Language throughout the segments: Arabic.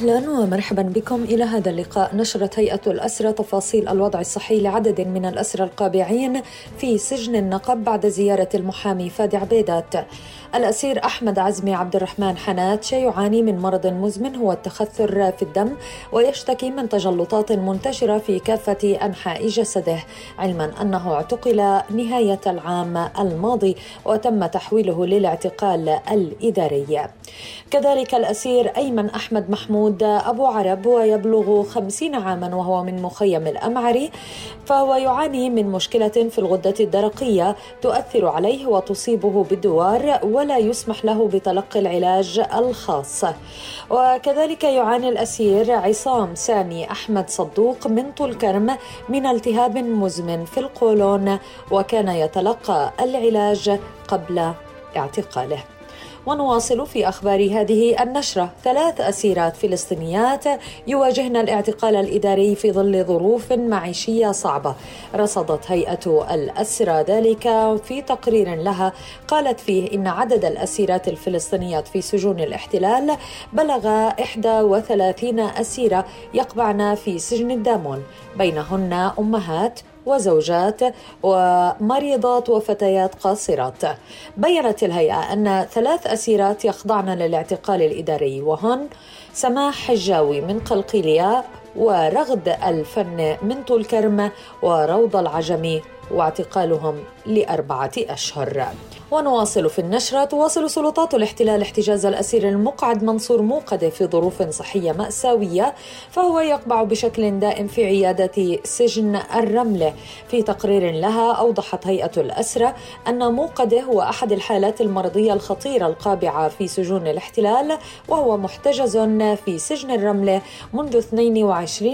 أهلا ومرحبا بكم. إلى هذا اللقاء نشرت هيئة الأسرى تفاصيل الوضع الصحي لعدد من الأسرى القابعين في سجن النقب بعد زيارة المحامي فادي عبيدات. الأسير أحمد عزمي عبد الرحمن حنات يعاني من مرض مزمن هو التخثر في الدم ويشتكي من تجلطات منتشرة في كافة أنحاء جسده علما أنه اعتقل نهاية العام الماضي وتم تحويله للاعتقال الإداري. كذلك الأسير أيمن أحمد محمود محمود أبو عرب ويبلغ خمسين عاما وهو من مخيم الأمعري فهو يعاني من مشكلة في الغدة الدرقية تؤثر عليه وتصيبه بالدوار ولا يسمح له بتلقي العلاج الخاص. وكذلك يعاني الأسير عصام سامي أحمد صدوق من طول كرم من التهاب مزمن في القولون وكان يتلقى العلاج قبل اعتقاله. ونواصل في أخبار هذه النشرة. ثلاث أسيرات فلسطينيات يواجهن الاعتقال الإداري في ظل ظروف معيشية صعبة. رصدت هيئة الأسرى ذلك في تقرير لها قالت فيه إن عدد الأسيرات الفلسطينيات في سجون الاحتلال بلغ 31 أسيرة يقبعن في سجن الدامون. بينهن أمهات وزوجات ومريضات وفتيات قاصرات. بينت الهيئة أن ثلاث أسيرات يخضعن للاعتقال الإداري وهن سماح حجاوي من قلقيلية ورغد الفن من طول كرم وروض العجمي واعتقالهم لأربعة أشهر. ونواصل في النشرة تواصل سلطات الاحتلال احتجاز الأسير المقعد منصور موقدة في ظروف صحية مأساوية فهو يقبع بشكل دائم في عيادة سجن الرملة في تقرير لها أوضحت هيئة الأسرة أن موقدة هو أحد الحالات المرضية الخطيرة القابعة في سجون الاحتلال وهو محتجز في سجن الرملة منذ 22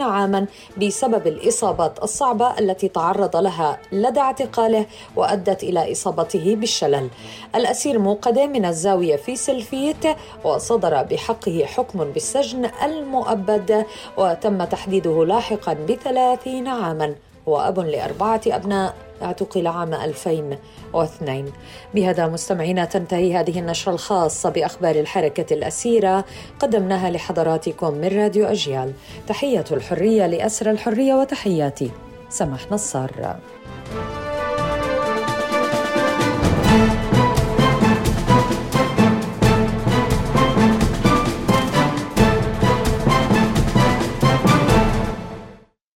عاما بسبب الإصابات الصعبة التي تعرض لها لدى اعتقاله وأدت إلى إصابته بالشلل. الأسير موقدة من الزاوية في سلفيت وصدر بحقه حكم بالسجن المؤبد وتم تحديده لاحقا بثلاثين عاما. هو أب لأربعة أبناء اعتقل عام 2002 بهذا مستمعينا تنتهي هذه النشرة الخاصة بأخبار الحركة الأسيرة قدمناها لحضراتكم من راديو أجيال. تحية الحرية لأسر الحرية وتحياتي. سمح نصار.